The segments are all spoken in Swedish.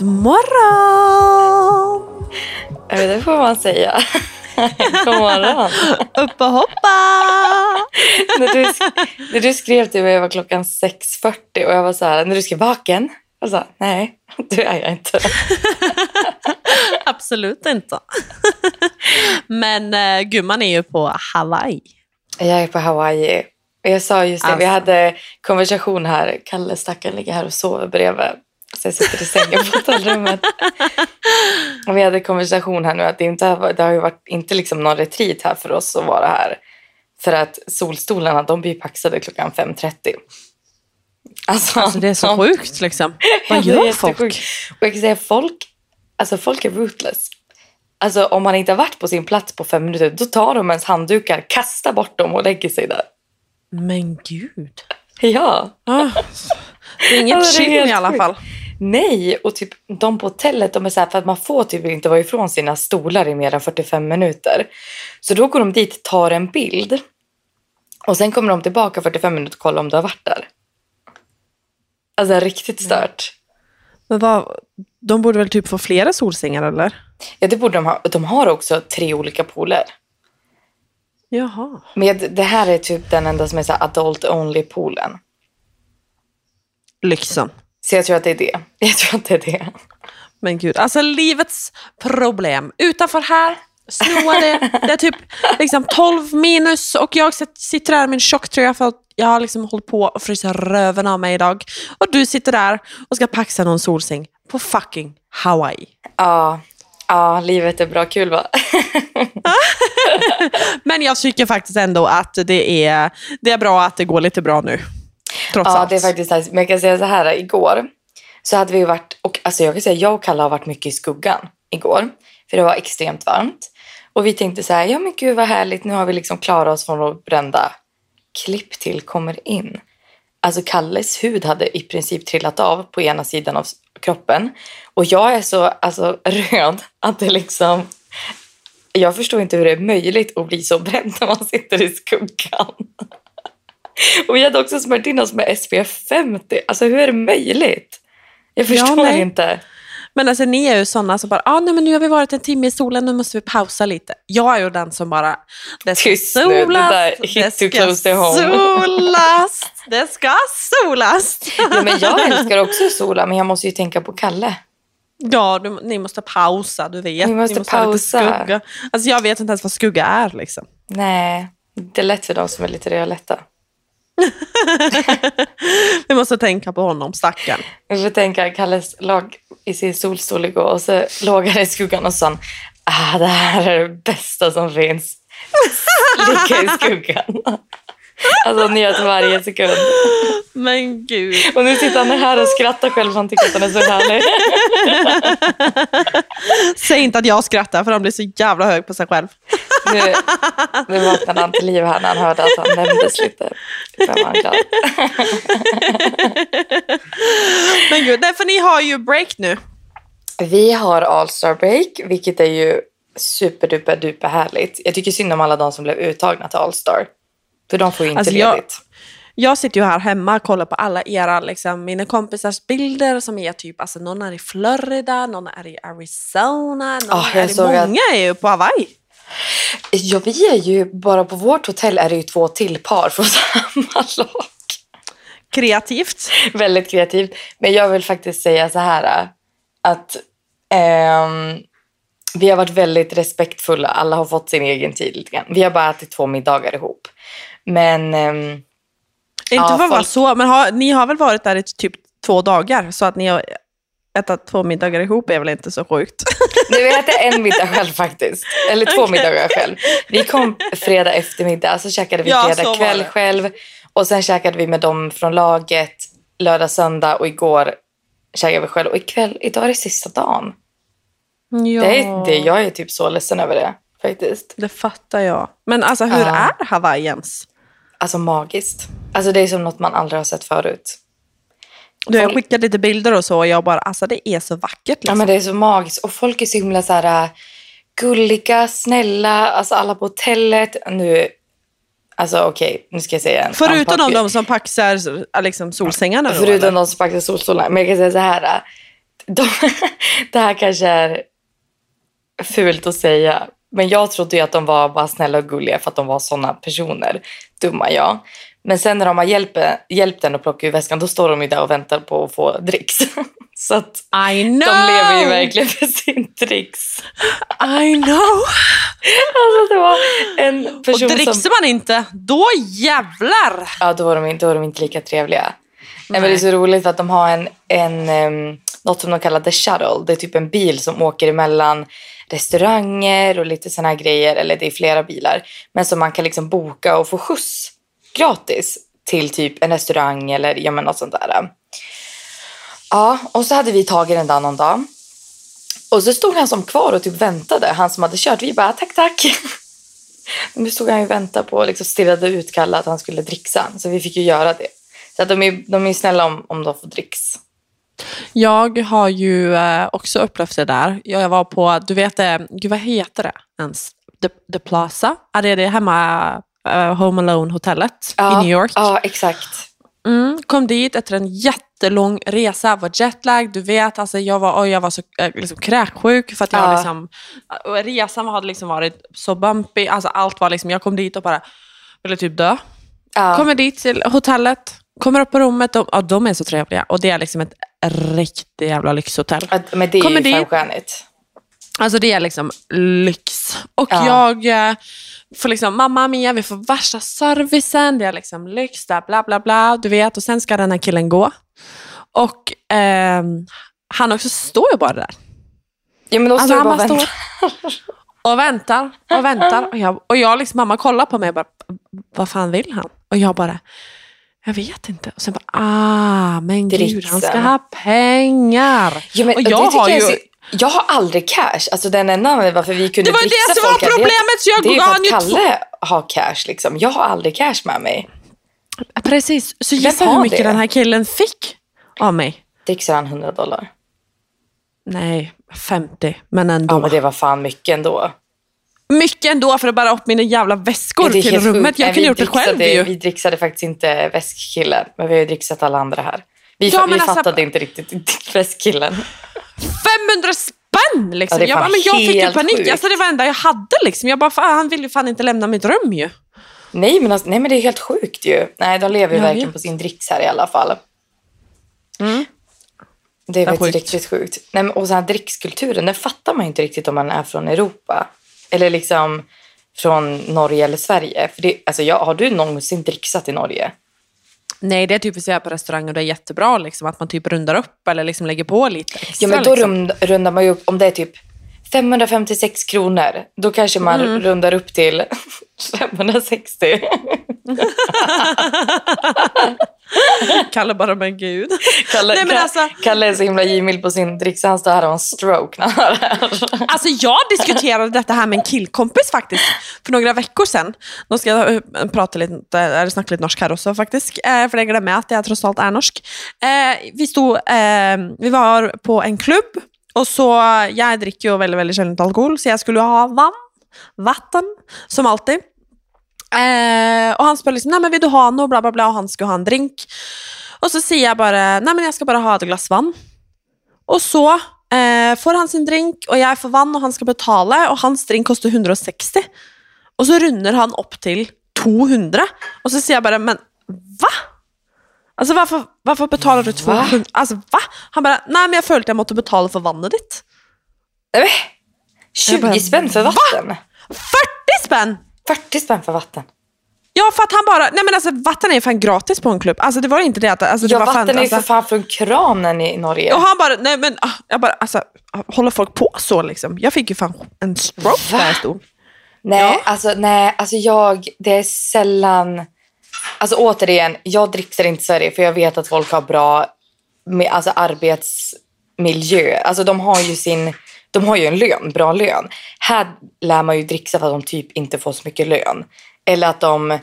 God morgon! Det får man säga. God morgon. Upp och hoppa! när, du, när du skrev till mig var klockan 6.40 och jag var så här, när du skrev vaken. Jag sa, nej, det är jag inte. Absolut inte. Men eh, gumman är ju på Hawaii. Jag är på Hawaii. Jag sa just det, vi Alltså. hade konversation här. Kalle stackaren ligger här och sover bredvid. Så jag sitter i sängen på hotellrummet. Och vi hade konversation här nu att det, inte har, det har ju varit inte liksom någon retreat här för oss att vara här. För att solstolarna de blir paxade klockan 5.30. Alltså, Alltså det är så sjukt liksom. Vad gör folk? Och jag kan säga folk, alltså folk är ruthless. Alltså om man inte har varit på sin plats på fem minuter, då tar de ens handdukar, kastar bort dem och lägger sig där. Men gud. Ja. Ah, det är inget Alltså, chill i alla fall. Nej, och typ de på hotellet, de är så här, för att man får typ inte vara ifrån sina stolar i mer än 45 minuter. Så då går de dit, tar en bild och sen kommer de tillbaka 45 minuter och kollar om du har varit där. Alltså riktigt stört. Men vad, de borde väl typ få flera solsängar eller? Ja, det borde de ha. De har också tre olika pooler. Jaha. Men det här är typ den enda som är så här adult only poolen. Lyxen. Så jag tror att det är det. Jag tror att det är det. Men gud, alltså livets problem. Utanför här snöar det. Det är typ liksom 12 minus och jag sit- sitter där i min tjocktröja för att jag har liksom hållit på och frysa röven av mig idag. Och du sitter där och ska paxa någon solsäng på fucking Hawaii. Ja, ja livet är bra kul va? Men jag tycker faktiskt ändå att det är, det är bra att det går lite bra nu. Trots Ja, allt. det är faktiskt nice. Men jag kan säga så här, igår så hade vi varit, och alltså jag kan säga jag och Kalle har varit mycket i skuggan igår. För det var extremt varmt. Och vi tänkte så här, ja men gud vad härligt, nu har vi liksom klarat oss från att brända. Klipp till kommer in. Alltså Kalles hud hade i princip trillat av på ena sidan av kroppen. Och jag är så alltså, röd att det liksom... Jag förstår inte hur det är möjligt att bli så bränd när man sitter i skuggan. Och vi hade också smört in oss med SPF 50. Alltså hur är det möjligt? Jag Ja, förstår nej. inte. Men alltså ni är ju sådana som bara, ah, nej, men nu har vi varit en timme i solen, nu måste vi pausa lite. Jag är ju den som bara, det ska Tyst nu, det solas, där hit det ska close solas, det ska solas. Ja, men jag älskar också sola, men jag måste ju tänka på Kalle. Ja, du, ni måste pausa, du vet. Ni måste ha lite pausa. skugga. Alltså jag vet inte ens vad skugga är liksom. Nej, det är lätt för de som är lite rödlätta. Vi måste tänka på honom, stackarn. Vi får tänka, Kalles låg i sin solstol igår och så låg han i skuggan och sa han, ah, det här är det bästa som finns. Ligga i skuggan. Alltså njöt varje sekund. Men gud. Och nu sitter han här och skrattar själv för han tycker att han är så härlig. Säg inte att jag skrattar för han blir så jävla hög på sig själv. Nu, nu vaknade han till liv här när han hörde att han nämndes lite. Men gud, nej, för ni har ju break nu. Vi har All-Star Break, vilket är ju superduper duper härligt. Jag tycker synd om alla de som blev uttagna till All-Star. För de får ju inte Alltså, jag- ledigt. Jag sitter ju här hemma och kollar på alla era, liksom, mina kompisars bilder som är typ, alltså någon är i Florida, någon är i Arizona, någon jag är i, såg att- många är ju på Hawaii. Ja, vi är ju, bara på vårt hotell är det ju två till par från samma lag. Kreativt. Väldigt kreativt. Men jag vill faktiskt säga så här äh, att ehm, vi har varit väldigt respektfulla. Alla har fått sin egen tid lite grann. Vi har bara ätit två middagar ihop. Men ehm, Inte Ja, för att vara folk- så, men har, ni har väl varit där i typ två dagar, så att ni har ätit två middagar ihop är väl inte så sjukt. nu äter jag en middag själv faktiskt. Eller två Okej. middagar själv. Vi kom fredag eftermiddag, så käkade vi Ja, fredag var kväll själv. Och sen käkade vi med dem från laget lördag, söndag och igår käkade vi själv. Och ikväll, idag är det sista dagen. Ja, Det är, det, jag är typ så ledsen över det faktiskt. det fattar jag. Men alltså hur Ja. är Hawaii ens? Alltså magiskt. Alltså det är som något man aldrig har sett förut. Du har Folk- skickat lite bilder och så och jag bara, alltså det är så vackert. Ja Liksom. men det är så magiskt. Och folk är så himla så här äh, gulliga, snälla. Alltså alla på hotellet. Nu, alltså okej, nu ska jag säga en Förutom de, de som paxar liksom, solsängarna Förutom eller? de som packar solstolar. Men jag kan säga så här. äh, de, det här kanske är fult att säga. Men jag trodde ju att de var bara snälla och gulliga för att de var sådana personer. Dumma jag. Men sen när de har hjälpt, hjälpt en att plocka ur väskan då står de ju där och väntar på att få dricks. Så att I know! de lever ju verkligen för sin dricks. I know! Alltså det var en Och person som... dricksar man inte, då jävlar! Ja, då var de, inte- då var de inte lika trevliga. Nej. Men det är så roligt att de har en, en um, något som de kallar the shuttle. Det är typ en bil som åker emellan restauranger och lite såna här grejer. Eller det är flera bilar. Men som man kan liksom boka och få skjuts gratis till typ en restaurang eller ja, men något sånt där. Ja, och så hade vi tagit den där någon dag. Och så stod han som kvar och typ väntade. Han som hade kört. Vi bara tack, tack. Nu stod han ju och väntade på och liksom stirrade ut Kalle att han skulle dricksa. Så vi fick ju göra det. Så att de är, de är snälla om, om de får dricks. Jag har ju eh, också upplevt det där. Jag var på, du vet, eh, gud vad heter det ens? The, The Plaza? Är det det hemma, eh, Home Alone-hotellet i New York? Ja, exakt. Mm, kom dit efter en jättelång resa, var jetlag, du vet, alltså jag var, jag var så eh, liksom, kräksjuk för att jag Ja. liksom, och resan hade liksom varit så bumpy, alltså allt var liksom, jag kom dit och bara ville typ dö. Ja. Kommer dit till hotellet, kommer upp på rummet, de, ja, de är så trevliga och det är liksom ett riktigt jävla lyxhotell. Men det är Kommer ju dit. Alltså det är liksom lyx. Och Ja. jag eh, får liksom, mamma Mia, vi får värsta servicen, det är liksom lyx, där, bla bla bla, du vet. Och sen ska den här killen gå. Och ehm, han också står ju bara där. Ja, men då Alltså står han bara väntar. och väntar och väntar. Och, jag, och jag liksom, mamma kollar på mig och bara, vad fan vill han? Och jag bara, jag vet inte. Och sen bara, ah, men gud, han ska Dricksen. ha pengar. Ja, men, och jag har ju... jag har aldrig cash. Alltså den enda anledningen varför vi kunde Det var dricksa det som var problemet, så jag Det är ju för att Kalle har cash liksom. Jag har aldrig cash med mig. Precis, så gissa hur mycket det? den här killen fick av mig. Dricksar han 100 dollar? Nej, 50. Men ändå. Ja, men det var fan mycket ändå. Mycket ändå för att bära upp mina jävla väskor till rummet. Jag kunde gjort det själv dricksade- ju. Vi dricksade faktiskt inte väskkillen, men vi har ju dricksat alla andra här. Vi, Ja, vi alltså- fattade inte riktigt väskkillen. 500 spänn liksom! Ja, jag, bara, men jag fick ju panik. sjukt. Alltså, det var det enda jag hade. Liksom. Jag bara, fan, han vill ju fan inte lämna mitt rum ju. Nej men, alltså, nej, men det är helt sjukt ju. Nej, de lever ju Jag verkligen vet. på sin dricks här i alla fall. Mm. Det är Ja, sjukt. riktigt sjukt. Nej, men, och så här drickskulturen, den fattar man ju inte riktigt om man är från Europa. Eller liksom från Norge eller Sverige. För det, alltså, jag, har du någonsin dricksat i Norge? Nej, det är typ att säga på restaurang och det är jättebra liksom, att man typ rundar upp eller liksom lägger på lite extra. Ja, men då liksom. rund, rundar man ju upp, om det är typ 556 kronor, då kanske man Mm. rundar upp till 560. Kalle bara, men gud. Kalle, Nej, men alltså- Kalle är så himla givmild på sin dricks, han står här och har en stroke när han. Alltså jag diskuterade detta här med en killkompis faktiskt för några veckor sedan. Nu ska jag eh, prata lite, eller snacka lite norsk här också faktiskt, eh, för jag glömmer att jag trots allt är norsk. Eh, Vi, stod, eh, vi var på en klubb Og så, eh, jag dricker jo väldigt, veldig sällan alkohol så jag skulle ha vann, vatten som alltid. Eh, och han spør liksom, Nei, men vill du ha något, bla bla bla, och han skulle ha en drink. Och så säger jag bara, nej men jag ska bara ha ett glas vann. Och så eh, får han sin drink, och jag får vann, och han ska betala, och hans drink kostar 160. Och så runder han upp till 200. Och så säger jag bara, men va? Alltså varför, varför betalar du 200? Alltså va? Han bara, nej men jag följde att jag måste betala för vannet ditt. Men, 20 Jag bara, spänn för vatten. 40 spänn! 40 spänn för vatten. Ja, för att han bara, nej men alltså vatten är ju fan gratis på en klubb. Alltså det var inte det att, alltså det Ja, var vatten fan, är ju alltså, för fan från kranen i Norge. Och han bara, nej men, ah, jag bara, alltså håller folk på så liksom? Jag fick ju fan en stroke Va? där jag stod. Nej, Ja. alltså, nej, alltså jag, det är sällan... Alltså återigen, jag dricksar inte Sverige för jag vet att folk har bra med, alltså, arbetsmiljö. Alltså de har ju sin... De har ju en lön, bra lön. Här lär man ju dricksa för att de typ inte får så mycket lön. Eller att de...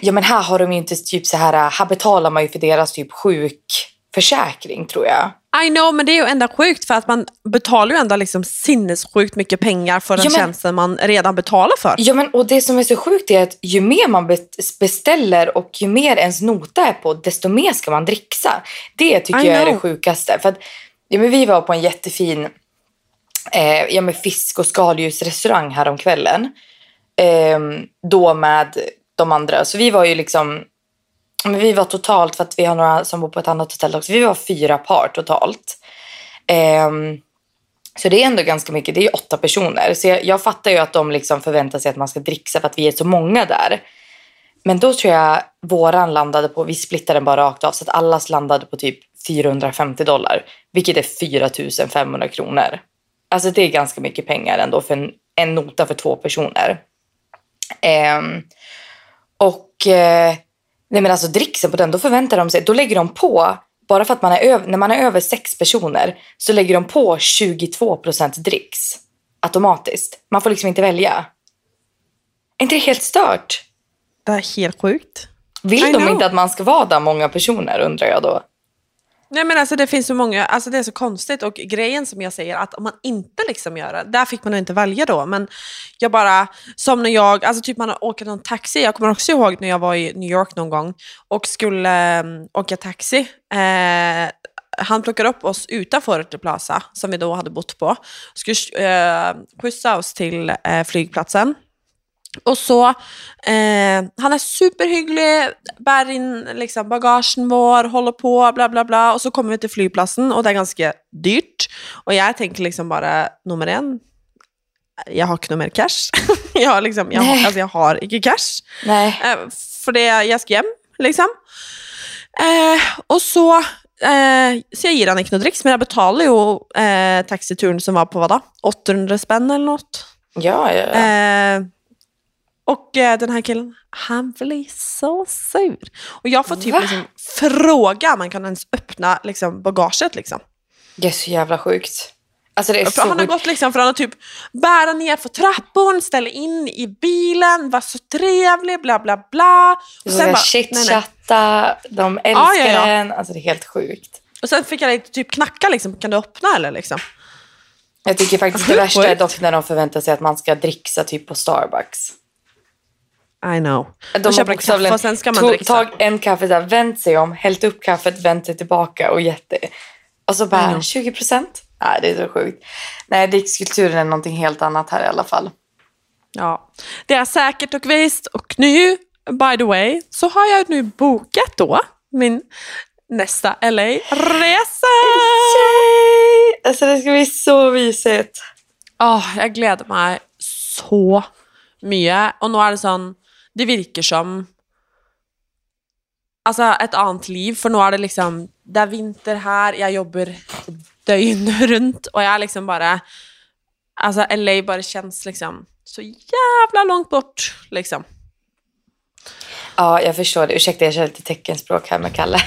Ja men här har de ju inte typ så här... Här betalar man ju för deras typ sjukförsäkring tror jag. I know, men det är ju ändå sjukt för att man betalar ju ändå liksom sinnessjukt mycket pengar för den Ja, men- tjänsten man redan betalar för. Ja, men och det som är så sjukt är att ju mer man beställer och ju mer ens nota är på, desto mer ska man dricksa. Det tycker I jag är det know. sjukaste. För att ja, men vi var på en jättefin eh, ja, med fisk och skaldjursrestaurang häromkvällen. Eh, då med de andra. Så vi var ju liksom, men vi var totalt, för att vi har några som bor på ett annat hotell också, vi var fyra par totalt. Um, så det är ändå ganska mycket, det är åtta personer. Så jag, jag fattar ju att de liksom förväntar sig att man ska dricksa för att vi är så många där. Men då tror jag våran landade på, vi splittade den bara rakt av, så att allas landade på typ 450 dollar. Vilket är 4 500 kronor. Alltså det är ganska mycket pengar ändå för en, en nota för två personer. Um, och eh, nej men alltså dricksen på den, då förväntar de sig, då lägger de på, bara för att man är när man är över sex personer så lägger de på 22% dricks automatiskt. Man får liksom inte välja. Är inte det helt stört? Det är helt sjukt. Vill I de know. inte att man ska vara där många personer undrar jag då? Nej men alltså det finns så många, alltså det är så konstigt. Och grejen som jag säger att om man inte liksom gör det, där fick man nog inte välja då, men jag bara, som när jag, alltså typ man åker någon taxi, jag kommer också ihåg när jag var i New York någon gång och skulle um, åka taxi, eh, han plockade upp oss utanför The Plaza, som vi då hade bott på, skulle eh, skjutsa oss till eh, flygplatsen. Och så, eh, han är superhygglig, bär in liksom, bagagen vår, håller på, bla bla bla. Och så kommer vi till flygplatsen och det är ganska dyrt. Och jag tänker liksom bara, nummer en, jag har inte mer cash. jag, har liksom, jag, har, Nej. alltså, jag har inte cash. Nej. Eh, för det jag ska hem, liksom. Eh, och så, eh, så jag ger han inte något dricks, men jag betalar ju eh, taxituren som var på vad då? 800 spänn eller något. Ja, ja, ja. Och eh, den här killen, han blir så sur. Och jag får typ Va? liksom fråga om man kan ens öppna liksom, bagaget. Liksom. Det är så jävla sjukt. Alltså För så han har gått liksom från att typ bära ner för trappan, ställa in i bilen, vara så trevlig, bla bla bla. Och sen, bara, chitchatta, de älskar Ja, ja, ja. den. Alltså det är helt sjukt. och sen fick jag typ knacka, liksom, kan du öppna eller? Liksom. Jag tycker faktiskt det värsta är dock när de förväntar sig att man ska dricksa typ på Starbucks. I know. De har köper en kaffe bokstavligen och sen ska man tog- tagit en kaffe, där, vänt sig om, hällt upp kaffet, vänt sig tillbaka och gett det. Och så bara know. 20 procent. Nej, det är så sjukt. Nej, drickskulturen är någonting helt annat här i alla fall. Ja, det är säkert och visst. Och nu, by the way, så har jag nu bokat då min nästa LA-resa. Yay! Alltså det ska bli så mysigt. Åh, jag gläder mig så mycket. Och nu är det sån, det virker som alltså ett annat liv. För nu är det liksom, det är vinter här, jag jobbar dygnet runt och jag är liksom bara, alltså LA bara känns liksom så jävla långt bort liksom. Ja, jag förstår det. Ursäkta, jag kör lite teckenspråk här med Kalle.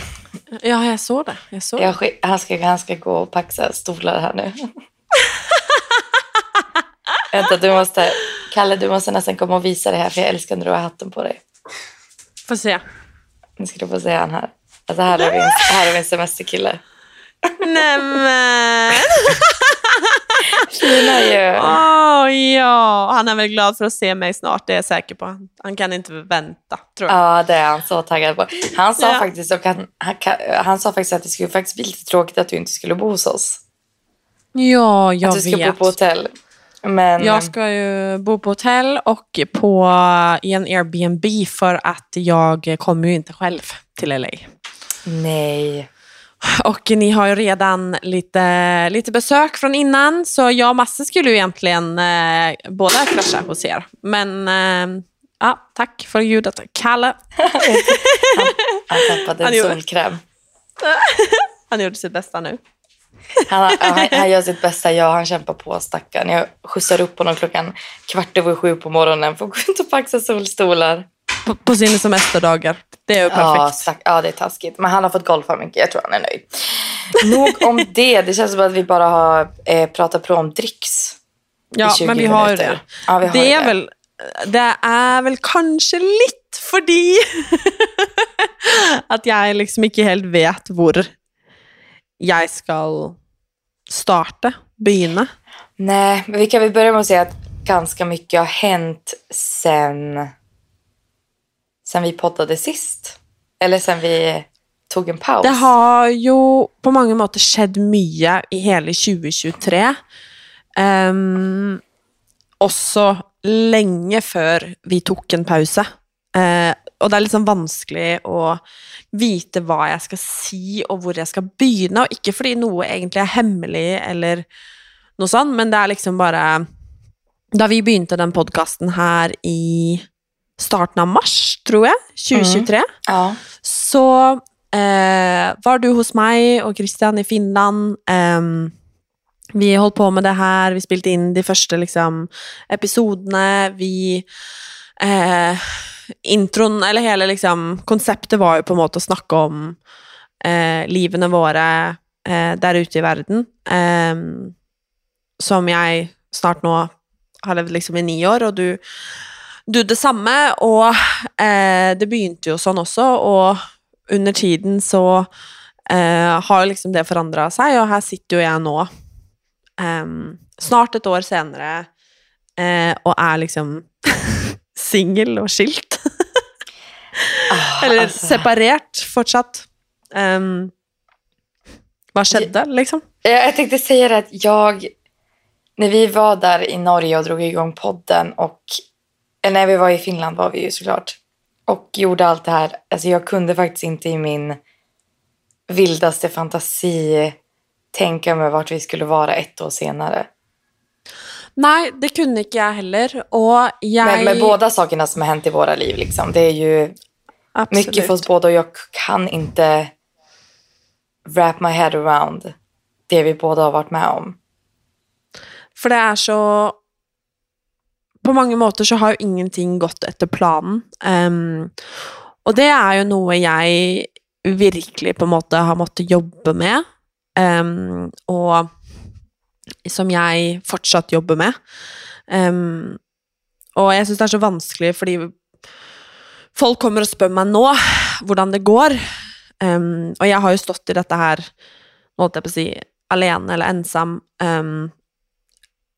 Ja, jag såg det. Jag såg. Jag, han, ska, han ska gå och paxa stolar här nu. Vänta, du måste... Kalle, du måste nästan komma och visa det här för jag älskar när du har hatten på dig. Får se. Nu ska du få se han här. Alltså här har vi en, här har vi en semesterkille. Nämen! Fina ju. Åh ja, han är väl glad för att se mig snart, det är jag säker på. Han kan inte vänta, tror jag. Ja, det är han så taggad på. Han sa, Ja. faktiskt, och han, han, han sa faktiskt att det skulle faktiskt bli lite tråkigt att du inte skulle bo hos oss. Ja, jag att du ska vet. bo på hotell. Men Jag ska ju bo på hotell och på, i en Airbnb för att jag kommer ju inte själv till LA. nej. Och ni har ju redan lite, lite besök från innan, så jag och Masse skulle ju egentligen eh, båda krascha hos er. Men eh, ja, tack för ljudet. Kalle, Han tappade Han en gjorde- solkräm. han gjorde sitt bästa nu. Han, ja, han, han gör sitt bästa. Ja, han kämpar på stackaren. Jag skjutsar upp honom klockan kvart över sju på morgonen för att gå ut och paxa solstolar. På, på sina semesterdagar. Det är ju Ja, perfekt. stack, ja, det är taskigt. Men han har fått golfa mycket. Jag tror han är nöjd. Nog om det. Det känns som att vi bara har eh, pratat på om dricks. Ja, 20 men vi har minuter. det. Ja, vi har det, är det. Väl, det är väl kanske lite fordi att jag liksom inte helt vet var jag ska starta, begynna. Nej, men vi kan väl börja med att säga att ganska mycket har hänt sen, sen vi poddade sist. Eller sen vi... tog en paus. Det har jo på mange måter skjedd mye i hele 2023. Um, også lenge før vi tok en pause. Eh, og det er litt sånn vanskelig å vite hva jeg skal si, og hvor jeg skal begynne. Og ikke fordi noe egentlig er hemmelig, eller noe sånt, men det er liksom bare Da vi begynte den podkasten her i starten av mars, tror jeg, 2023, Ja. så eh, var du hos meg og Christian i Finland. Em, vi holdt på med det her, vi spilte inn de første liksom, episodene. Vi eh, Introen, eller hele liksom, konseptet var jo på en måte å snakke om eh, livene våre eh, der ute i verden. Eh, som jeg snart nå har levd liksom i ni år, og du, du det samme. Og eh, det begynte jo sånn også, og under tiden så eh, har liksom det forandra seg, og her sitter jo jeg nå, ehm, snart et år senere, eh, og er liksom singel og skilt. Ah, Eller altså. separert fortsatt. Em, hva skjedde, liksom? Ja, Jag tänkte säga det att jag, när vi var där i Norge och drog igång podden och eller när vi var i Finland var vi ju såklart och gjorde allt det här. Alltså jag kunde faktiskt inte i min vildaste fantasi tänka mig vart vi skulle vara ett år senare. Nei, det kunne ikke jeg heller, og jeg Med, med båda sakerna som har hänt i våra liv liksom. Det är ju Absolutt. mycket för oss båda och jag kan inte wrap my head around det vi båda har varit med om. For det er så På mange måter så har jo ingenting gått etter planen. Em, og det er jo noe jeg virkelig på måte har måttet jobbe med. em, og som jeg fortsatt jobber med. Um, og jeg syns det er så vanskelig fordi folk kommer og spør meg nå hvordan det går. Um, og jeg har jo stått i dette her, holdt jeg på å si, alene eller ensam. um,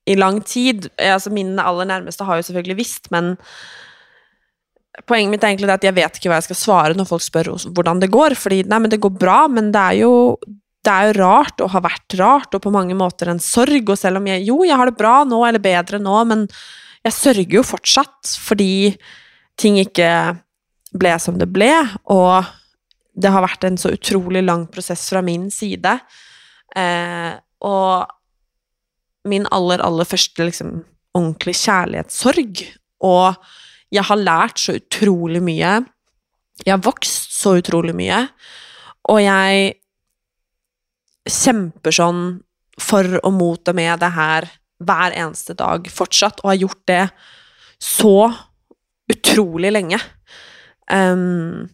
i lang tid. Altså, mine aller nærmeste har jo selvfølgelig visst, men poenget mitt er egentlig at jeg vet ikke hva jeg skal svare når folk spør hvordan det går. Fordi nei, men det går bra, men det er jo, det er jo rart og har vært rart, og på mange måter en sorg. Og selv om jeg jo, jeg har det bra nå, eller bedre nå, men jeg sørger jo fortsatt fordi ting ikke ble som det ble, og det har vært en så utrolig lang prosess fra min side. Eh, og min aller, aller første liksom, ordentlig kjærlighetssorg. Og jeg har lært så utrolig mye. Jeg har vokst så utrolig mye. Og jeg kjemper sånn for og mot og med det her hver eneste dag fortsatt, og har gjort det så utrolig lenge. Ehm,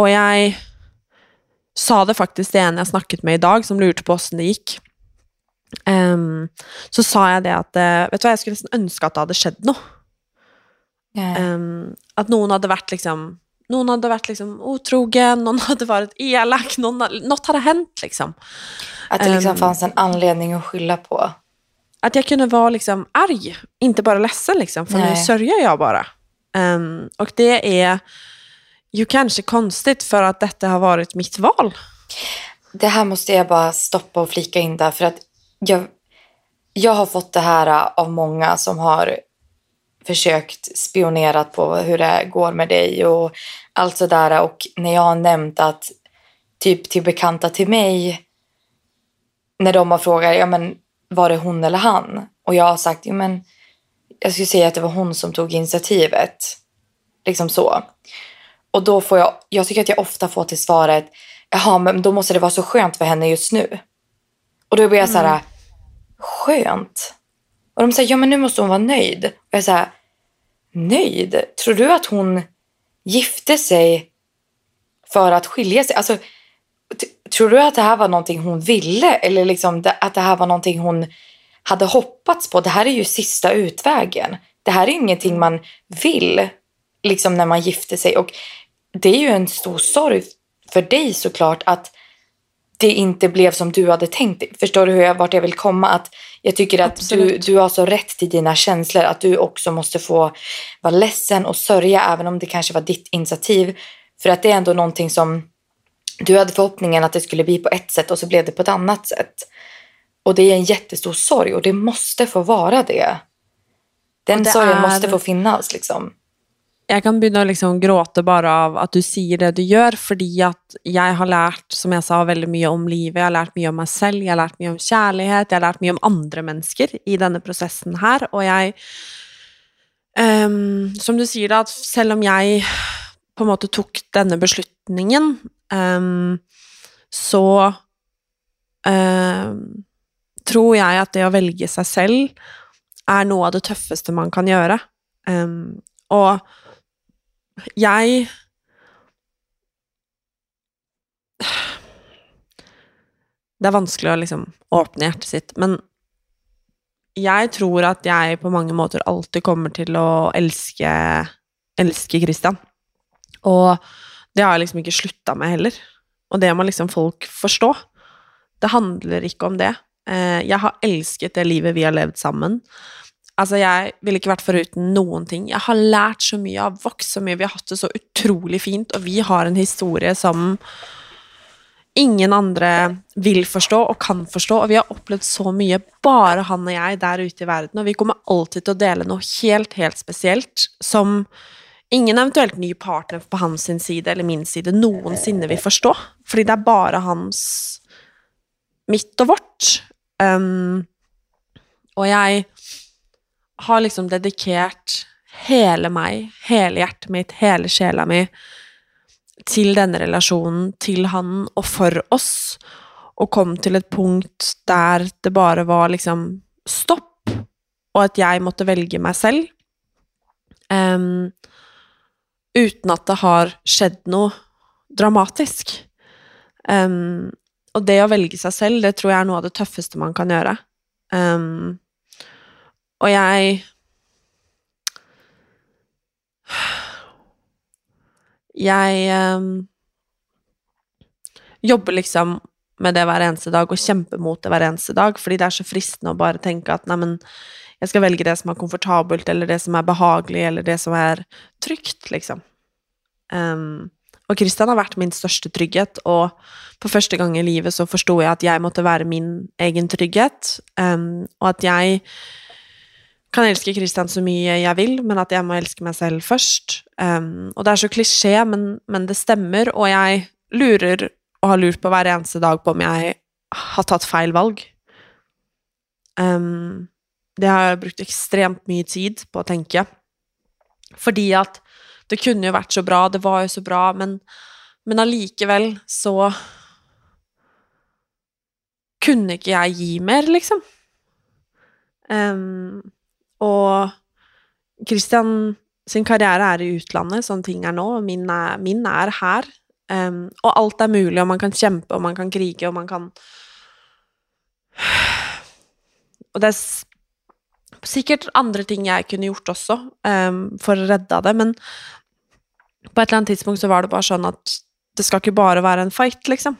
og jeg sa det faktisk til en jeg snakket med i dag, som lurte på åssen det gikk. Ehm, så sa jeg det at eh, Vet du hva, jeg skulle nesten ønske at det hadde skjedd noe. Ehm, at noen hadde vært liksom Noen hadde vært liksom otrogen, noen hadde vært elak, noen, noe hadde hendt, liksom. Att det liksom Ehm. fanns en anledning att skylla på. Att jag kunde vara liksom arg, inte bara ledsen liksom, för nu Nej. sörjer jag bara. Ehm, och det är ju kanske konstigt för att detta har varit mitt val. Det här måste jag bara stoppa och flika in där för att jag, jag har fått det här av många som har försökt spionera på hur det går med dig och allt sådär. Och när jag har nämnt att typ till bekanta till mig när de har frågat ja men var det hon eller han? Och jag har sagt ja men jag skulle säga att det var hon som tog initiativet. Liksom så. Och då får jag jag tycker att jag ofta får till svaret jaha men då måste det vara så skönt för henne just nu. Och då blir jag så här skönt och de säger ja men nu måste hon vara nöjd. Och jag säger nöjd? Tror du att hon gifte sig för att skilja sig? Alltså tror du att det här var någonting hon ville? Eller liksom att det här var någonting hon hade hoppats på? Det här är ju sista utvägen. Det här är ingenting man vill liksom när man gifter sig. Och det är ju en stor sorg för dig såklart att det inte blev som du hade tänkt. Dig. Förstår du hur jag, vart jag vill komma? Att jag tycker att du, du har så rätt till dina känslor. Att du också måste få vara ledsen och sörja även om det kanske var ditt initiativ. För att det är ändå någonting som du hade förhoppningen att det skulle bli på ett sätt och så blev det på ett annat sätt. Och det är en jättestor sorg och det måste få vara det. Den det sorgen är- måste få finnas liksom. Jag kan begynne å liksom gråte bare av att du säger det du gör, fordi att jag har lärt, som jag sa, väldigt mycket om livet. Jag har lärt mig om mig själv. Jag har lärt mig om kärlek. Jag har lärt mig om andra människor i denne processen här och jag um, Som du säger, da, at selv om jeg på en måte tok denne beslutningen, um, så um, tror jag att det å velge seg selv er noe av det tøffeste man kan göra. Um, och jeg Det er vanskelig å liksom åpne hjertet sitt, men jeg tror at jeg på mange måter alltid kommer til å elske elske Christian. Og det har jeg liksom ikke slutta med heller. Og det må liksom folk forstå. Det handler ikke om det. Eh, jeg har elsket det livet vi har levd sammen. Altså, jeg ville ikke vært foruten noen ting. Jeg har lært så mye, jeg har vokst så mye, vi har hatt det så utrolig fint, og vi har en historie som ingen andre vil forstå og kan forstå, og vi har opplevd så mye, bare han og jeg der ute i verden, og vi kommer alltid til å dele noe helt, helt spesielt, som ingen eventuelt ny partner på hans side eller min side noensinne vil forstå, fordi det er bare hans mitt og vårt. Um, og jeg har liksom dedikert hele meg, hele hjertet mitt, hele sjela mi til denne relasjonen, til han og for oss, og kom til et punkt der det bare var liksom stopp, og at jeg måtte velge meg selv. Um, uten at det har skjedd noe dramatisk. Um, og det å velge seg selv, det tror jeg er noe av det tøffeste man kan gjøre. Ehm, och og jeg Jeg em, jobber liksom med det hver eneste dag og kjemper mot det hver eneste dag, fordi det er så fristende å bare tenke at neimen, jeg skal velge det som er komfortabelt, eller det som er behagelig, eller det som er trygt, liksom. Um, og Christian har vært min største trygghet, og for første gang i livet så forsto jeg at jeg måtte være min egen trygghet, um, og at jeg kan elske Christian så mye jeg vil, men at jeg må elske meg selv først. Um, og det er så klisjé, men, men det stemmer, og jeg lurer og har lurt på hver eneste dag på om jeg har tatt feil valg. Um, det har jeg brukt ekstremt mye tid på å tenke. Fordi at det kunne jo vært så bra, det var jo så bra, men, men allikevel så kunne ikke jeg gi mer, liksom. Um, og Christian sin karriere er i utlandet, sånn ting er nå, og min er, min er her. Um, ehm, og alt er mulig, og man kan kjempe, og man kan krige, og man kan Og det er sikkert andre ting jeg kunne gjort også, um, ehm, for å redde det, men på et eller annet tidspunkt så var det bare sånn at det skal ikke bare være en fight, liksom.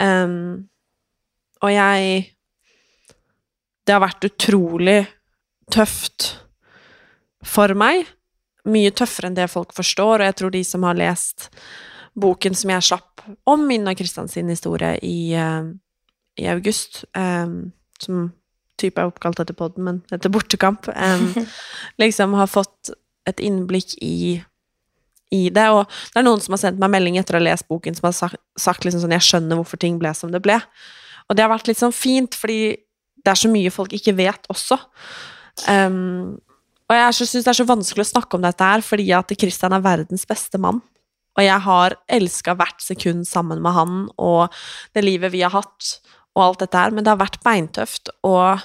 Um, og jeg Det har vært utrolig tøft for meg. Mye tøffere enn det folk forstår, og jeg tror de som har lest boken som jeg slapp om min og Kristian sin historie i, eh, i august, eh, som type er oppkalt etter podden, men etter bortekamp, eh, liksom har fått et innblikk i i det, og det er noen som har sendt meg melding etter å ha lest boken, som har sagt, sagt liksom sånn, jeg skjønner hvorfor ting ble som det ble. Og det har vært litt sånn fint, fordi det er så mye folk ikke vet også. Um, og jeg syns det er så vanskelig å snakke om dette her, fordi at Christian er verdens beste mann. Og jeg har elska hvert sekund sammen med han og det livet vi har hatt, og alt dette her, men det har vært beintøft, og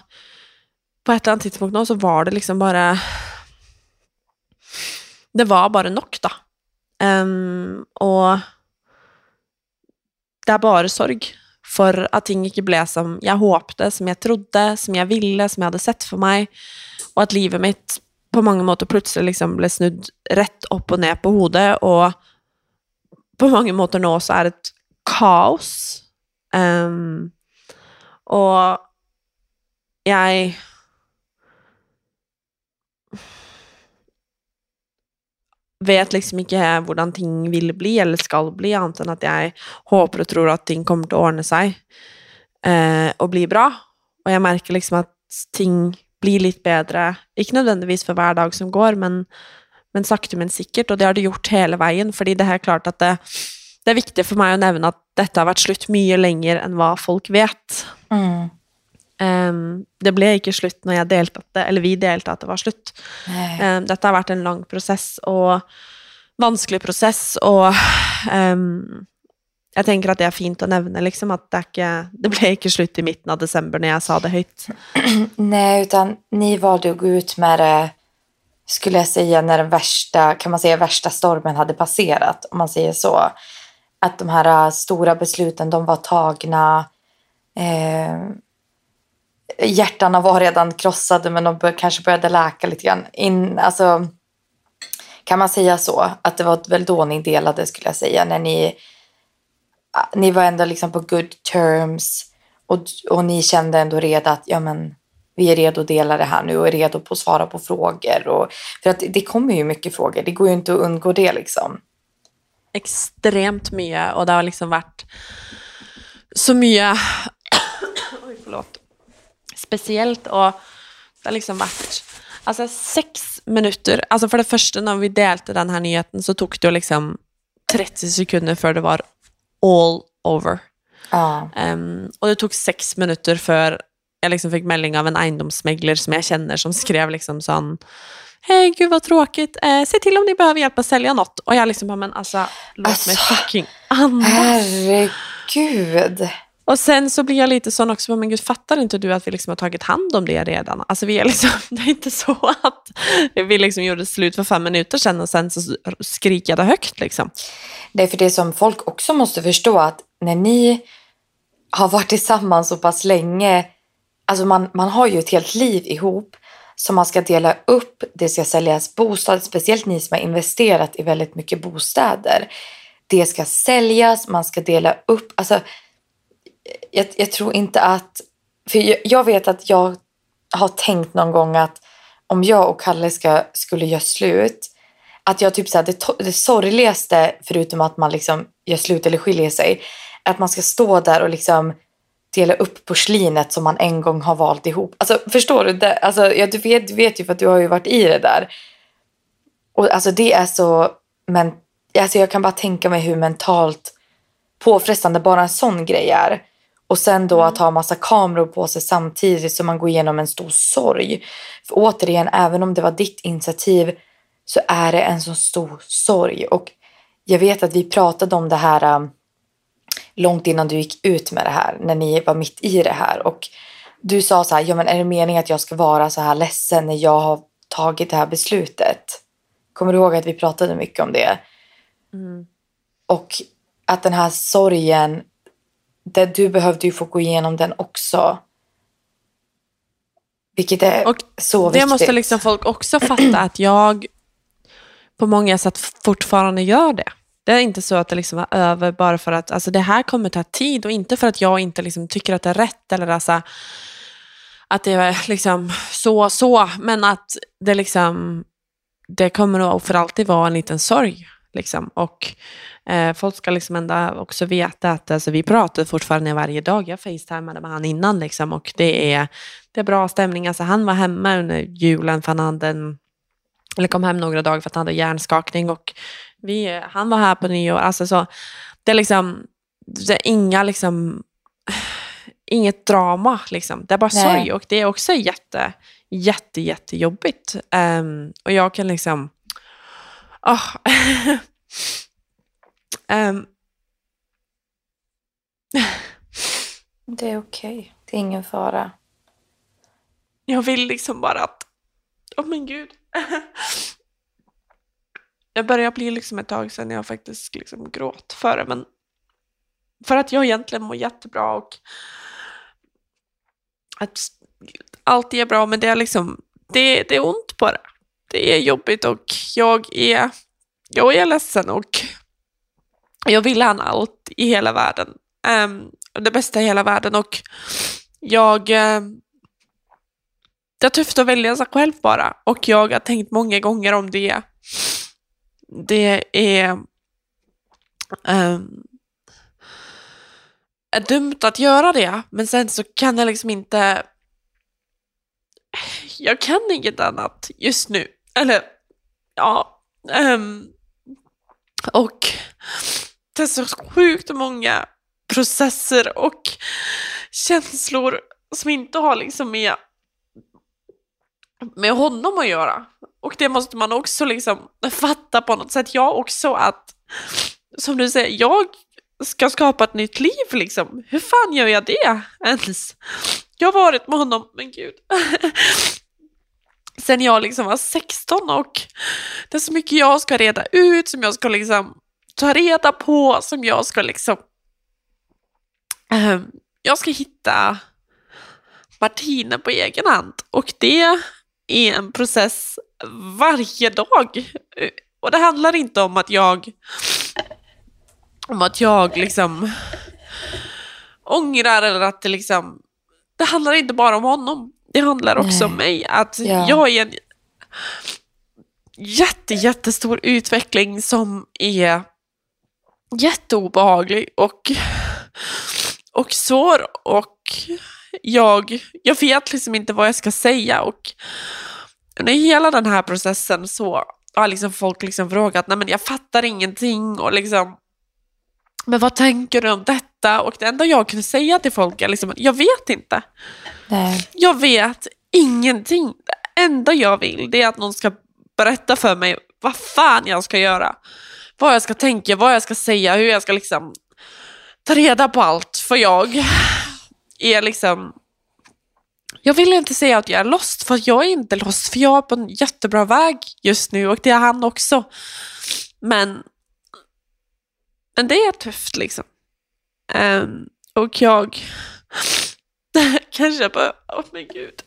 på et eller annet tidspunkt nå så var det liksom bare Det var bare nok, da. Um, og det er bare sorg for at ting ikke ble som jeg håpte, som jeg trodde, som jeg ville, som jeg hadde sett for meg, og at livet mitt på mange måter plutselig liksom ble snudd rett opp og ned på hodet, og på mange måter nå også er et kaos. Um, og jeg vet liksom ikke hvordan ting vil bli eller skal bli, annet enn at jeg håper og tror at ting kommer til å ordne seg eh, og bli bra. Og jeg merker liksom at ting blir litt bedre, ikke nødvendigvis for hver dag som går, men, men sakte, men sikkert. Og det har det gjort hele veien, fordi det er klart at det, det er viktig for meg å nevne at dette har vært slutt mye lenger enn hva folk vet. Mm. Um, det ble ikke slutt når jeg delte at det, eller vi delte at det var slutt. Um, dette har vært en lang prosess og vanskelig prosess, og um, jeg tenker at det er fint å nevne, liksom, at det, ikke, det ble ikke slutt i midten av desember når jeg sa det høyt. Nej, utan ni valde att gå ut med det, skulle jag säga, när den värsta, kan man säga, värsta stormen hade passerat, om man säger så. Att de här äh, stora besluten, de var tagna. Eh, Hjärtana var redan krossade, men de bör, kanske började läka lite grann. In, alltså, kan man säga så? Att det var väl då ni delade, skulle jag säga, när ni ni var ändå liksom på good terms och, och ni kände ändå redan att ja, men, vi är redo att dela det här nu och är redo på att svara på frågor. Och, för att det kommer ju mycket frågor, det går ju inte att undgå det liksom. Extremt mycket och det har liksom varit så mycket... Oj, förlåt Spesielt, og det har liksom vært Altså, seks minutter Altså, for det første, når vi delte denne nyheten, så tok det jo liksom 30 sekunder før det var all over. Ja. Um, og det tok seks minutter før jeg liksom fikk melding av en eiendomsmegler som jeg kjenner, som skrev liksom sånn Hei, gud vad tråkigt. Eh, se till om ni behöver hjälp att sälja något. Och jag liksom bara, men alltså, låt mig Alltså, fucking andas. Herregud. Och sen så blir jag lite sån också, men gud, fattar inte du att vi liksom har tagit hand om det redan? Alltså vi är liksom, det är inte så att vi liksom gjorde slut för fem minuter sedan och sen så skriker jag det högt liksom. Det är för det som folk också måste förstå att när ni har varit tillsammans så pass länge, alltså man, man har ju ett helt liv ihop som man ska dela upp, det ska säljas bostad, speciellt ni som har investerat i väldigt mycket bostäder. Det ska säljas, man ska dela upp, alltså jag, jag tror inte att, för jag, jag vet att jag har tänkt någon gång att om jag och Kalle ska, skulle göra slut, att jag typ så här, det, det sorgligaste, förutom att man liksom gör slut eller skiljer sig, är att man ska stå där och liksom dela upp porslinet som man en gång har valt ihop. Alltså, förstår du? Det, alltså, ja, du, vet, du vet ju för att du har ju varit i det där. Och alltså det är så... Men, alltså, jag kan bara tänka mig hur mentalt påfrestande bara en sån grej är. Och sen då att ha massa kameror på sig samtidigt som man går igenom en stor sorg. För återigen, även om det var ditt initiativ så är det en så stor sorg. Och jag vet att vi pratade om det här um, långt innan du gick ut med det här, när ni var mitt i det här. Och du sa så här, ja men är det meningen att jag ska vara så här ledsen när jag har tagit det här beslutet? Kommer du ihåg att vi pratade mycket om det? Och att den här sorgen, det, du behövde ju få gå igenom den också. Vilket är Och så Det viktigt. måste liksom folk också fatta att jag på många sätt fortfarande gör det. Det är inte så att det liksom är över bara för att alltså det här kommer ta tid och inte för att jag inte liksom tycker att det är rätt eller alltså att det är liksom så så, men att det liksom det kommer nog för alltid vara en liten sorg. Liksom. Och eh, folk ska liksom ändå också veta att alltså, vi pratar fortfarande varje dag. Jag facetimade med han innan liksom, och det är, det är bra stämning. Alltså, han var hemma under julen för han hade en, eller kom hem några dagar för att han hade hjärnskakning och vi, han var här på nyår. Alltså, så, det är liksom, det är inga liksom, inget drama liksom. Det är bara Nej. sorg och det är också jätte, jätte, jättejobbigt. Um, och jag kan liksom, åh. Ehm, Det är okej. Det är ingen fara. jag vill liksom bara att, åh men gud. jag börjar bli liksom ett tag sedan jag faktiskt liksom gråt för det, men för att jag egentligen mår jättebra och att allt är bra, men det är liksom, det, det är ont det. Det är jobbigt och jag är, jag är ledsen och jag vill han allt i hela världen. Um, det bästa i hela världen och jag... ehm, det är tufft att välja sig själv bara och jag har tänkt många gånger om det. det är, um, är dumt att göra det, men sen så kan jag liksom inte... Jag kan inget annat just nu. Eller, ja. Um, och det är så sjukt många processer och känslor som inte har liksom med, med honom att göra. Och det måste man också liksom fatta på något sätt. Jag också att, som du säger, jag ska skapa ett nytt liv liksom. Hur fan gör jag det ens? Jag har varit med honom, men gud. Sen jag liksom var 16 och det är så mycket jag ska reda ut, som jag ska liksom ta reda på, som jag ska liksom... Äh, jag ska hitta Martine på egen hand och det är en process varje dag. Och det handlar inte om att jag om att jag liksom ångrar eller att det liksom det handlar inte bara om honom. Det handlar också Nej. om mig. Att ja. jag är en jätte, jättestor utveckling som är jätteobehaglig och, och svår och jag, jag vet liksom inte vad jag ska säga och under hela den här processen så har liksom folk liksom frågat, nej men jag fattar ingenting och liksom men vad tänker du om detta? Och det enda jag kunde säga till folk är liksom, jag vet inte. Nej. Jag vet ingenting. Det enda jag vill det är att någon ska berätta för mig vad fan jag ska göra. Vad jag ska tänka, vad jag ska säga, hur jag ska liksom ta reda på allt. För jag är liksom... Jag vill inte säga att jag är lost, för jag är inte lost. För jag är på en jättebra väg just nu och det är han också. Men men det är tufft liksom. Um, och jag kanske bara, åh oh, men gud.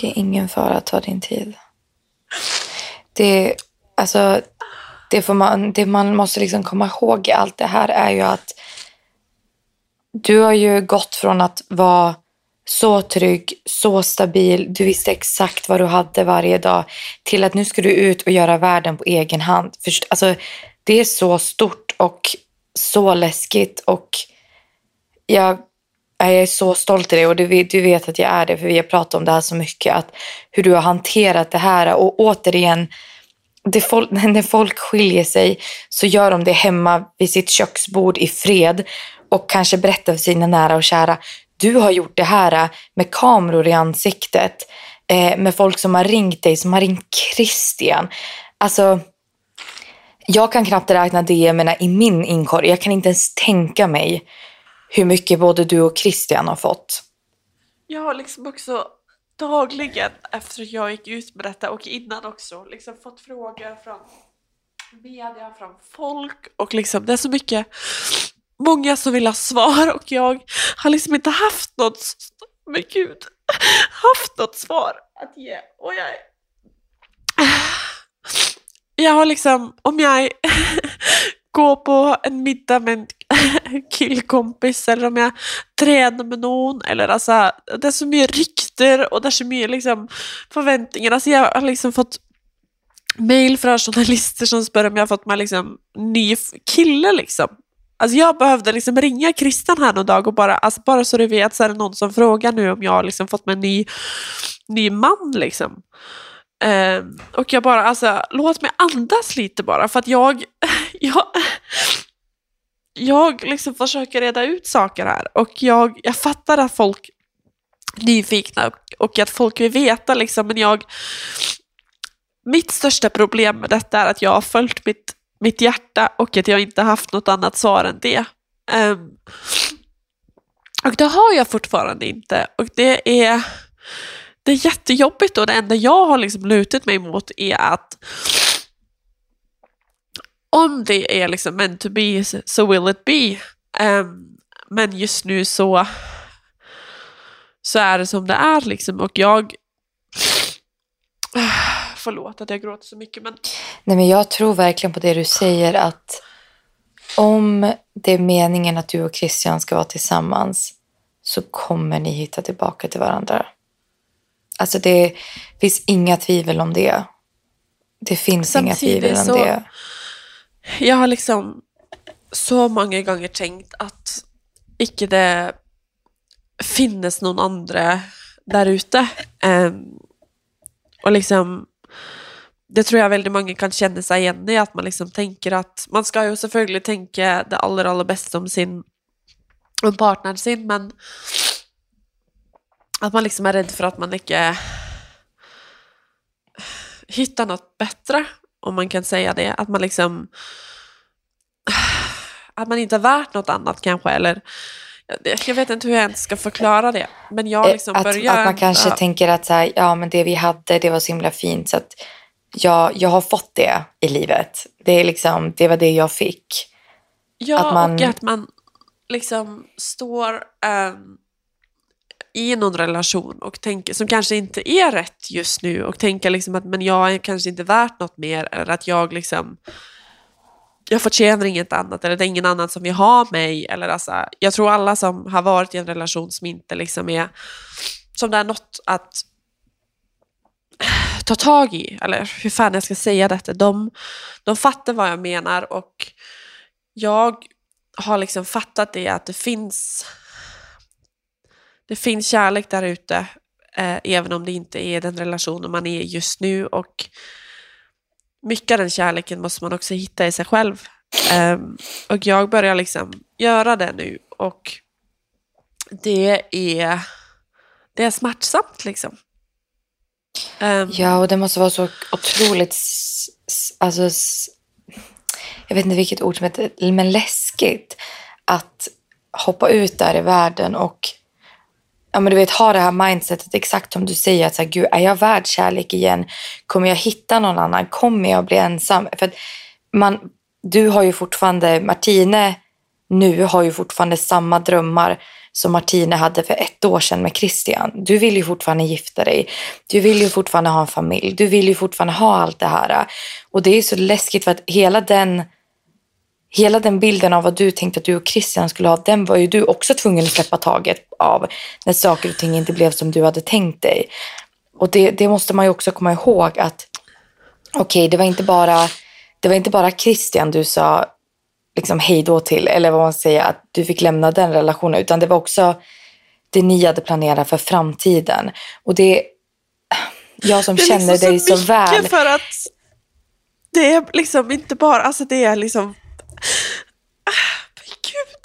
Det är ingen fara, ta din tid. Det, alltså, det, får man, det man måste liksom komma ihåg i allt det här är ju att du har ju gått från att vara så trygg, så stabil, du visste exakt vad du hade varje dag till att nu ska du ut och göra världen på egen hand. Först, alltså, det är så stort och så läskigt och jag, jag är så stolt i dig och du, du vet att jag är det för vi har pratat om det här så mycket. Att hur du har hanterat det här och återigen, det folk, när folk skiljer sig så gör de det hemma vid sitt köksbord i fred och kanske berättar för sina nära och kära. Du har gjort det här med kameror i ansiktet. Eh, med folk som har ringt dig, som har ringt Christian. Alltså, jag kan knappt räkna DMerna i min inkorg. Jag kan inte ens tänka mig hur mycket både du och Christian har fått. Jag har liksom också dagligen efter att jag gick ut med detta och innan också liksom fått frågor från media, från folk och liksom det är så mycket många som vill ha svar och jag har liksom inte haft något, men gud, haft något svar att ge. Och jag, jag har liksom, om jag går på en middag med en killkompis eller om jag tränar med någon eller alltså, det är så mycket rykter och det är så mycket liksom förväntningar. Alltså jag har liksom fått mail från journalister som frågar om jag har fått med liksom ny kille liksom. Alltså jag behövde liksom ringa Christian här någon dag och bara, alltså bara så du vet så är det någon som frågar nu om jag har liksom fått mig en ny, ny man. Liksom. Eh, och jag bara, alltså låt mig andas lite bara för att jag, jag, jag liksom försöker reda ut saker här och jag, jag fattar att folk är nyfikna och, att folk vill veta liksom, men jag, mitt största problem med detta är att jag har följt mitt mitt hjärta och att jag inte haft något annat svar än det. Um, och det har jag fortfarande inte. Och det är, det är jättejobbigt och det enda jag har liksom lutat mig mot är att om det är liksom meant to be so will it be. Um, men just nu så, så är det som det är liksom och jag Förlåt att jag gråter så mycket men... Nej men jag tror verkligen på det du säger att om det är meningen att du och Christian ska vara tillsammans så kommer ni hitta tillbaka till varandra. Alltså det finns inga tvivel om det. Det finns inga Samtidigt tvivel om så- det. Jag har liksom så många gånger tänkt att inte det finnes någon andra där ute. Um, och liksom Det tror jag väldigt många kan känna sig igen i, att man liksom tänker att Man ska ju såklart tänka det allra, allra bästa om sin om partneren sin, men att man liksom är rädd för att man inte hittar något bättre, om man kan säga det. Att man liksom... Att man inte är värt något annat kanske, eller... jag- vet inte hur jag ens ska förklara det, men jag liksom Eh, att, börjar... att man kanske ja, tänker att så här, ja, men det vi hade det var så himla fint så att jag, jag har fått det i livet. Det, är liksom, det var det jag fick. Ja, att man- och att man liksom står ehm, i någon relation och tänker, som kanske inte är rätt just nu och tänker liksom att men jag är kanske inte värt något mer eller att jag liksom jag förtjänar inget annat eller det är ingen annan som vill ha mig. Eller alltså, jag tror alla som har varit i en relation som inte liksom är som det är något att ta tag i, eller hur fan jag ska säga detta, de, de fattar vad jag menar och jag har liksom fattat det att det finns det finns kärlek där ute eh, även om det inte är den relationen man är just nu och mycket av den kärleken måste man också hitta i sig själv. Eh, och jag börjar liksom göra det nu och det är, det är smärtsamt liksom. Eh, Ja, och det måste vara så otroligt... Alltså, jag vet inte vilket ord som heter, men läskigt att hoppa ut där i världen och ja, men du vet, ha det här mindsetet exakt som du säger. Att så här, Gud, är jag värd kärlek igen? Kommer jag hitta någon annan? Kommer jag bli ensam? För att man, du har ju fortfarande, Martine nu har ju fortfarande samma drömmar som Martine hade för ett år sedan med Christian. Du vill ju fortfarande gifta dig. Du vill ju fortfarande ha en familj. Du vill ju fortfarande ha allt det här. Och det är så läskigt för att hela den, hela den bilden av vad du tänkte att du och Christian skulle ha, den var ju du också tvungen att släppa taget av när saker och ting inte blev som du hade tänkt dig. Och det, det måste man ju också komma ihåg att okej, det var inte bara det var inte bara Christian du sa liksom hej då till, eller vad man säger, att du fick lämna den relationen, utan det var också det ni hade planerat för framtiden. Och det, jag som Det är känner liksom dig så mycket väl, för att det är liksom inte bara, alltså det är liksom, Ah, men gud.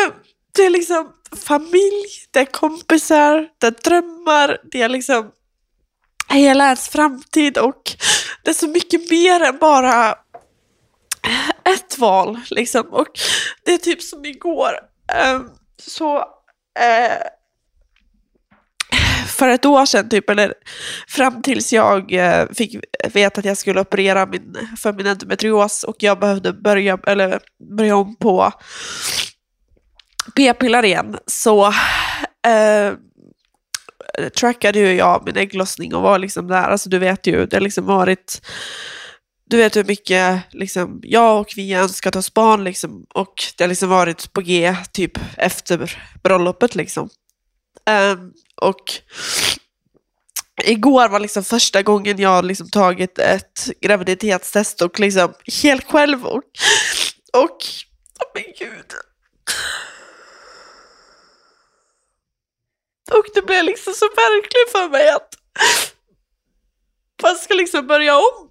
Ehm, det är liksom familj, det är kompisar, det är drömmar, det är liksom hela ens framtid och det är så mycket mer än bara ett val liksom. Och det är typ som igår, ehm, så eh, för ett år sedan, typ, eller fram tills jag eh, fick veta att jag skulle operera min, för min endometrios och jag behövde börja, eller, börja om på p-piller igen, så eh, trackade ju jag min ägglossning och var liksom där. Alltså du vet ju, det har liksom varit du vet hur mycket liksom, jag och vi önskat oss barn liksom, och det har liksom varit på G typ efter bröllopet liksom. Um, och igår var liksom första gången jag liksom tagit ett graviditetstest och liksom helt själv och, och oh men gud. Och det blev liksom så verkligt för mig att man ska liksom börja om.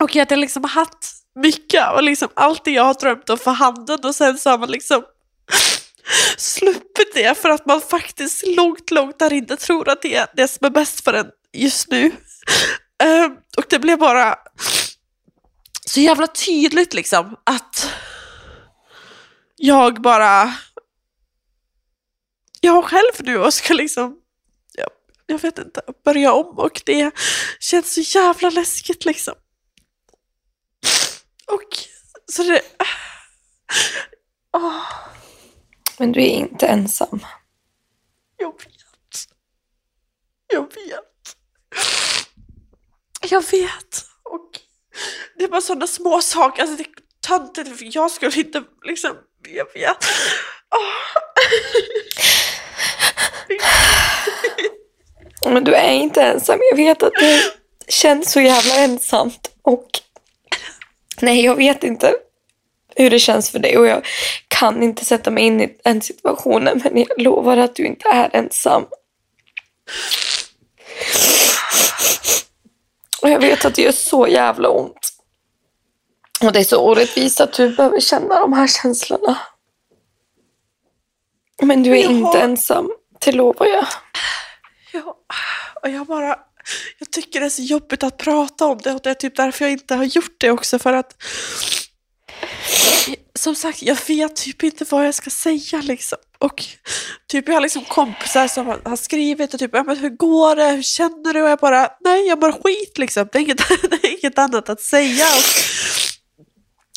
Och att jag liksom har haft mycket och liksom allt det jag har drömt om för handen och sen så har man liksom sluppit det för att man faktiskt långt, långt där inne tror att det är det som är bäst för en just nu. Ehm, och det blev bara så jävla tydligt liksom att jag bara jag själv nu och ska liksom jag, jag vet inte, börja om och det känns så jävla läskigt liksom. Och så det... Ah, åh, men du är inte ensam. jag vet. Jag vet. Jag vet. Och det är bara sådana små saker. Alltså det är töntigt, för jag skulle inte liksom, jag vet. Åh. Men du är inte ensam. Jag vet att det känns så jävla ensamt. Och nej, jag vet inte hur det känns för dig och jag kan inte sätta mig in i den situationen men jag lovar att du inte är ensam. Och jag vet att det gör så jävla ont. Och det är så orättvist att du behöver känna de här känslorna. Men du är Jag inte har- ensam, det lovar jag. Ja, och jag bara, jag tycker det är så jobbigt att prata om det och det är typ därför jag inte har gjort det också för att som sagt, jag vet typ inte vad jag ska säga liksom. Och typ jag har liksom kompisar som har- skrivit och typ, ja men hur går det, hur känner du? Och jag bara, nej jag mår skit liksom. Det är inget, det är inget annat att säga.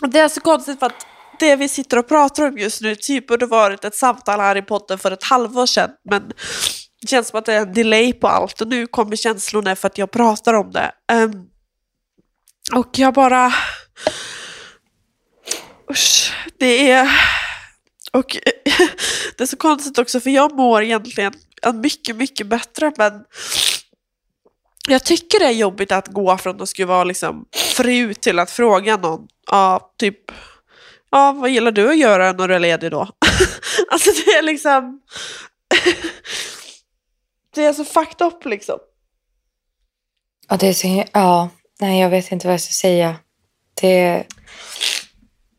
Och det är så konstigt för att det vi sitter och pratar om just nu typ borde varit ett samtal här i podden för ett halvår sedan. Men det känns som att det är en delay på allt och nu kommer känslorna för att jag pratar om det. Um, och jag bara... Det är... Och det är så konstigt också för jag mår egentligen mycket, mycket bättre men jag tycker det är jobbigt att gå från att skulle vara liksom fru till att fråga någon, ja, typ, ja, vad gillar du att göra när du är ledig då? alltså det är liksom, det är så fucked up liksom. Ja, det är så, ja, nej jag vet inte vad jag ska säga. Det,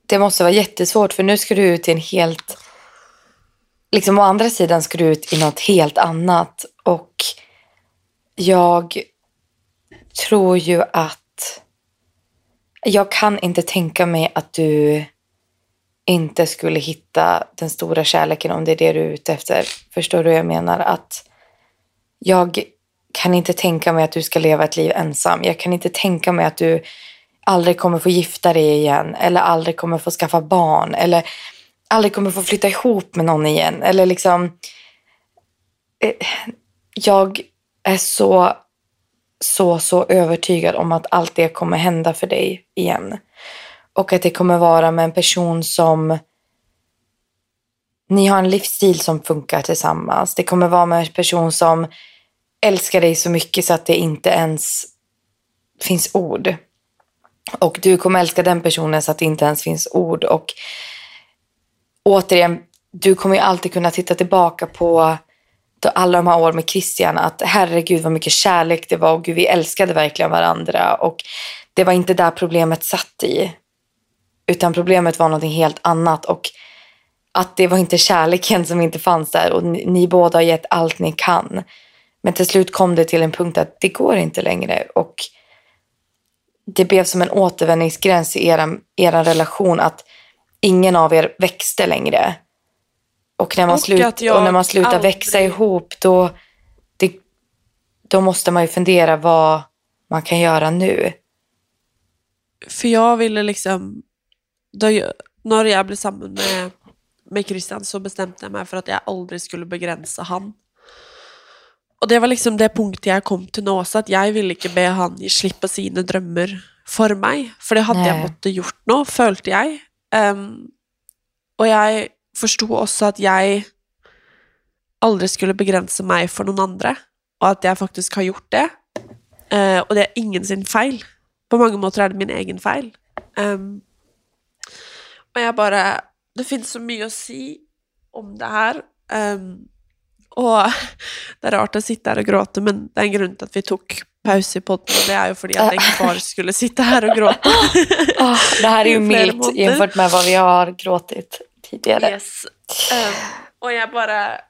det måste vara jättesvårt för nu ska du ut i en helt... Liksom å andra sidan ska du ut i något helt annat. Och jag tror ju att... Jag kan inte tänka mig att du inte skulle hitta den stora kärleken om det är det du är ute efter. Förstår du vad jag menar? Att jag kan inte tänka mig att du ska leva ett liv ensam. Jag kan inte tänka mig att du aldrig kommer få gifta dig igen eller aldrig kommer få skaffa barn eller aldrig kommer få flytta ihop med någon igen. Eller liksom... eh, Jag är så, så, så övertygad om att allt det kommer hända för dig igen. Och att det kommer vara med en person som ni har en livsstil som funkar tillsammans. Det kommer vara med en person som älskar dig så mycket så att det inte ens finns ord. Och du kommer älska den personen så att det inte ens finns ord. Och återigen, du kommer ju alltid kunna titta tillbaka på alla de här åren med Christian. Att herregud vad mycket kärlek det var och gud vi älskade verkligen varandra. Och det var inte där problemet satt i. Utan problemet var någonting helt annat. Och att det var inte kärleken som inte fanns där. Och ni, ni båda har gett allt ni kan. Men till slut kom det till en punkt att det går inte längre. Och det blev som en återvändningsgräns i er, er relation att ingen av er växte längre. Och när man, Och slut, och när man slutar aldrig- växa ihop då, det, då måste man ju fundera vad man kan göra nu. För jag ville liksom, då jag, när jag blev samman med, med Christian så bestämde jag mig för att jag aldrig skulle begränsa han. Och det var liksom det punktet jag kom till nå, så att jag ville inte be han slippe sine drömmar för mig. För det hade jag Nej. måttet gjort nå, følte jag. Ehm, och jag förstod också att jag aldrig skulle begränsa mig för någon andra. Och att jag faktiskt har gjort det. Eh, och det är ingen sin fel. På många måter är det min egen fel. Um, och jag bara, det finns så mycket att säga om det här. Um, och det är rart att sitta här och gråta, men det är en grund till att vi tog paus i podden. Och det är ju för att inte bara skulle sitta här och gråta. Ah, det här är ju milt jämfört med vad vi har gråtit tidigare. Yes. Um, och jag bara,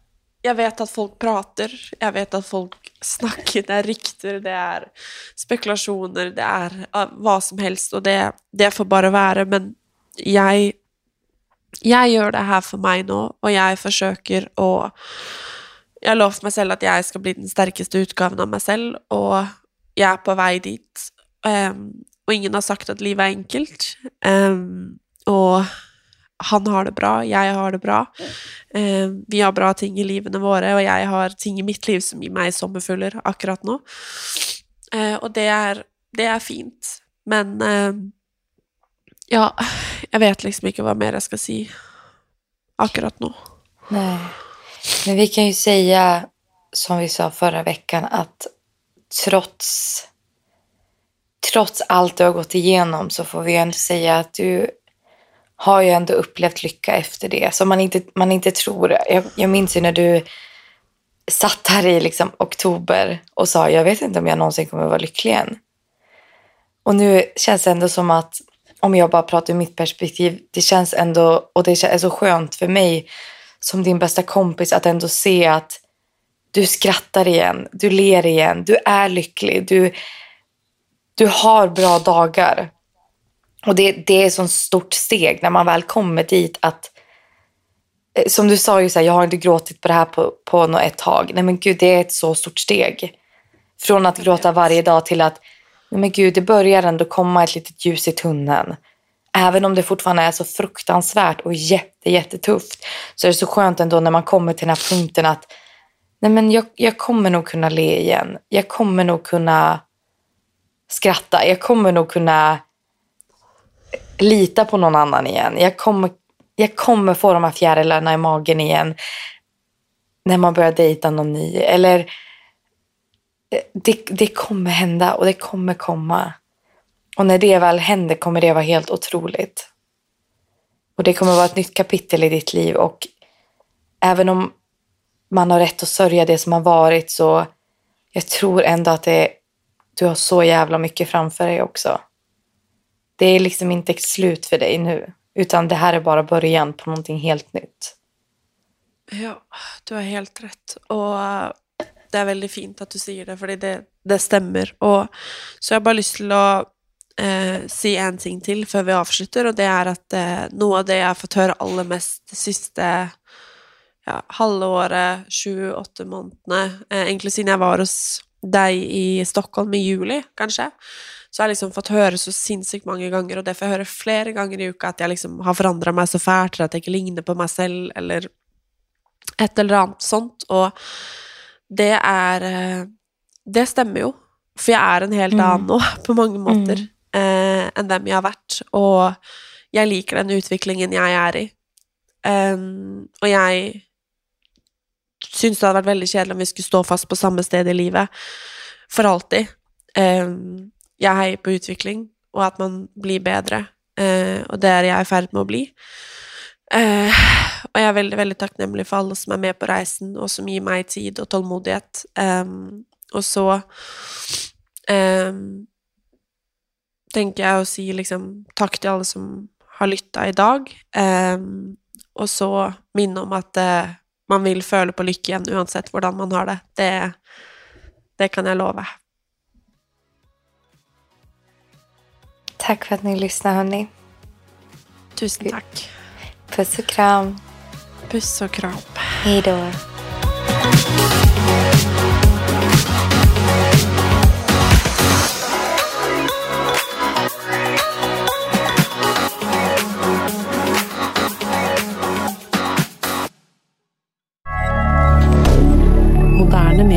jag vet att folk pratar, jag vet att folk snackar, det är rykten, det är spekulationer, det är uh, vad som helst och det, det får bara vara. Men jag, jag gör det här för mig nu och jag försöker och jag har lovat mig själv att jag ska bli den starkaste utgåvan av mig själv och jag är på väg dit. Um, och ingen har sagt att livet är enkelt. Um, och han har det bra, jag har det bra. Um, vi har bra ting i livene våre, og jeg har ting i mitt liv som gir meg sommerfugler akkurat nå. Uh, og det er, det er fint. Men uh, ja, jag vet liksom inte vad mer jag ska säga akkurat nu. Nej. Men vi kan ju säga, som vi sa förra veckan, att trots, trots allt du har gått igenom så får vi ändå säga att du har ju ändå upplevt lycka efter det. Som man inte, man inte tror. Jag, jag minns ju när du satt här i liksom oktober och sa jag vet inte om jag någonsin kommer vara lycklig igen. Och nu känns det ändå som att, om jag bara pratar ur mitt perspektiv, det känns ändå, och det är så skönt för mig som din bästa kompis att ändå se att du skrattar igen, du ler igen, du är lycklig, du, du har bra dagar. Och det, det är ett sånt stort steg när man väl kommer dit att eh, som du sa, ju så här, jag har inte gråtit på det här på, på något ett tag. Nej men gud, det är ett så stort steg. Från att gråta varje dag till att, nej men gud, det börjar ändå komma ett litet ljus i tunneln. Även om det fortfarande är så fruktansvärt och jätte, jättetufft så är det så skönt ändå när man kommer till den här punkten att nej men jag, jag kommer nog kunna le igen. Jag kommer nog kunna skratta. Jag kommer nog kunna lita på någon annan igen. Jag kommer, jag kommer få de här fjärilarna i magen igen när man börjar dejta någon ny. Eller det, det kommer hända och det kommer komma. Och när det väl händer kommer det vara helt otroligt. Och det kommer vara ett nytt kapitel i ditt liv och även om man har rätt att sörja det som har varit så jag tror ändå att det, du har så jävla mycket framför dig också. Det är liksom inte ett slut för dig nu, utan det här är bara början på någonting helt nytt. Ja, du har helt rätt. Och eh, det är väldigt fint att du säger det, för det, det stämmer. Och så jag har bara lust till att eh, si en ting till før vi avslutter, och det är att eh, noe av det jag har fått höra allra mest det siste ja, halvåret, sju-åtte månedene, eh, egentlig siden jeg var hos deg i Stockholm i juli, kanskje, så har jeg liksom fått høre så sinnssykt mange ganger, og det får jeg høre flere ganger i uka, at jeg liksom har forandra meg så fælt, eller at jeg ikke ligner på meg selv, eller et eller annet sånt. Og det er eh, Det stemmer jo, for jeg er en helt Mm. annen nå, på mange måter, eh, enn dem jeg har vært, og jeg liker den utviklingen jeg er i. Um, og jeg syns det hadde vært veldig kjedelig om vi skulle stå fast på samme sted i livet for alltid. Ehm, um, jeg heier på utvikling, og at man blir bedre, Uh, eh, og det er jeg i ferd med å bli. Eh, uh, og jeg er veldig, veldig takknemlig for alle som er med på reisen, og som gir meg tid og tålmodighet. Ehm, um, og så um, tenker jeg å si liksom takk til alle som har lytta i dag, um, og så minne om at eh, man vil føle på lykke igjen uansett hvordan man har det. Det, det kan jeg love. Tack för att ni lyssnar hörni. Tusen takk. Puss och kram. Puss og kram. Hej då.